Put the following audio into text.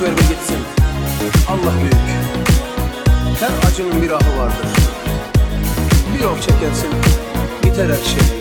boş ver ve gitsin. Allah büyük. Her acının bir ahı vardır. Bir ok çekersin, biter her şey.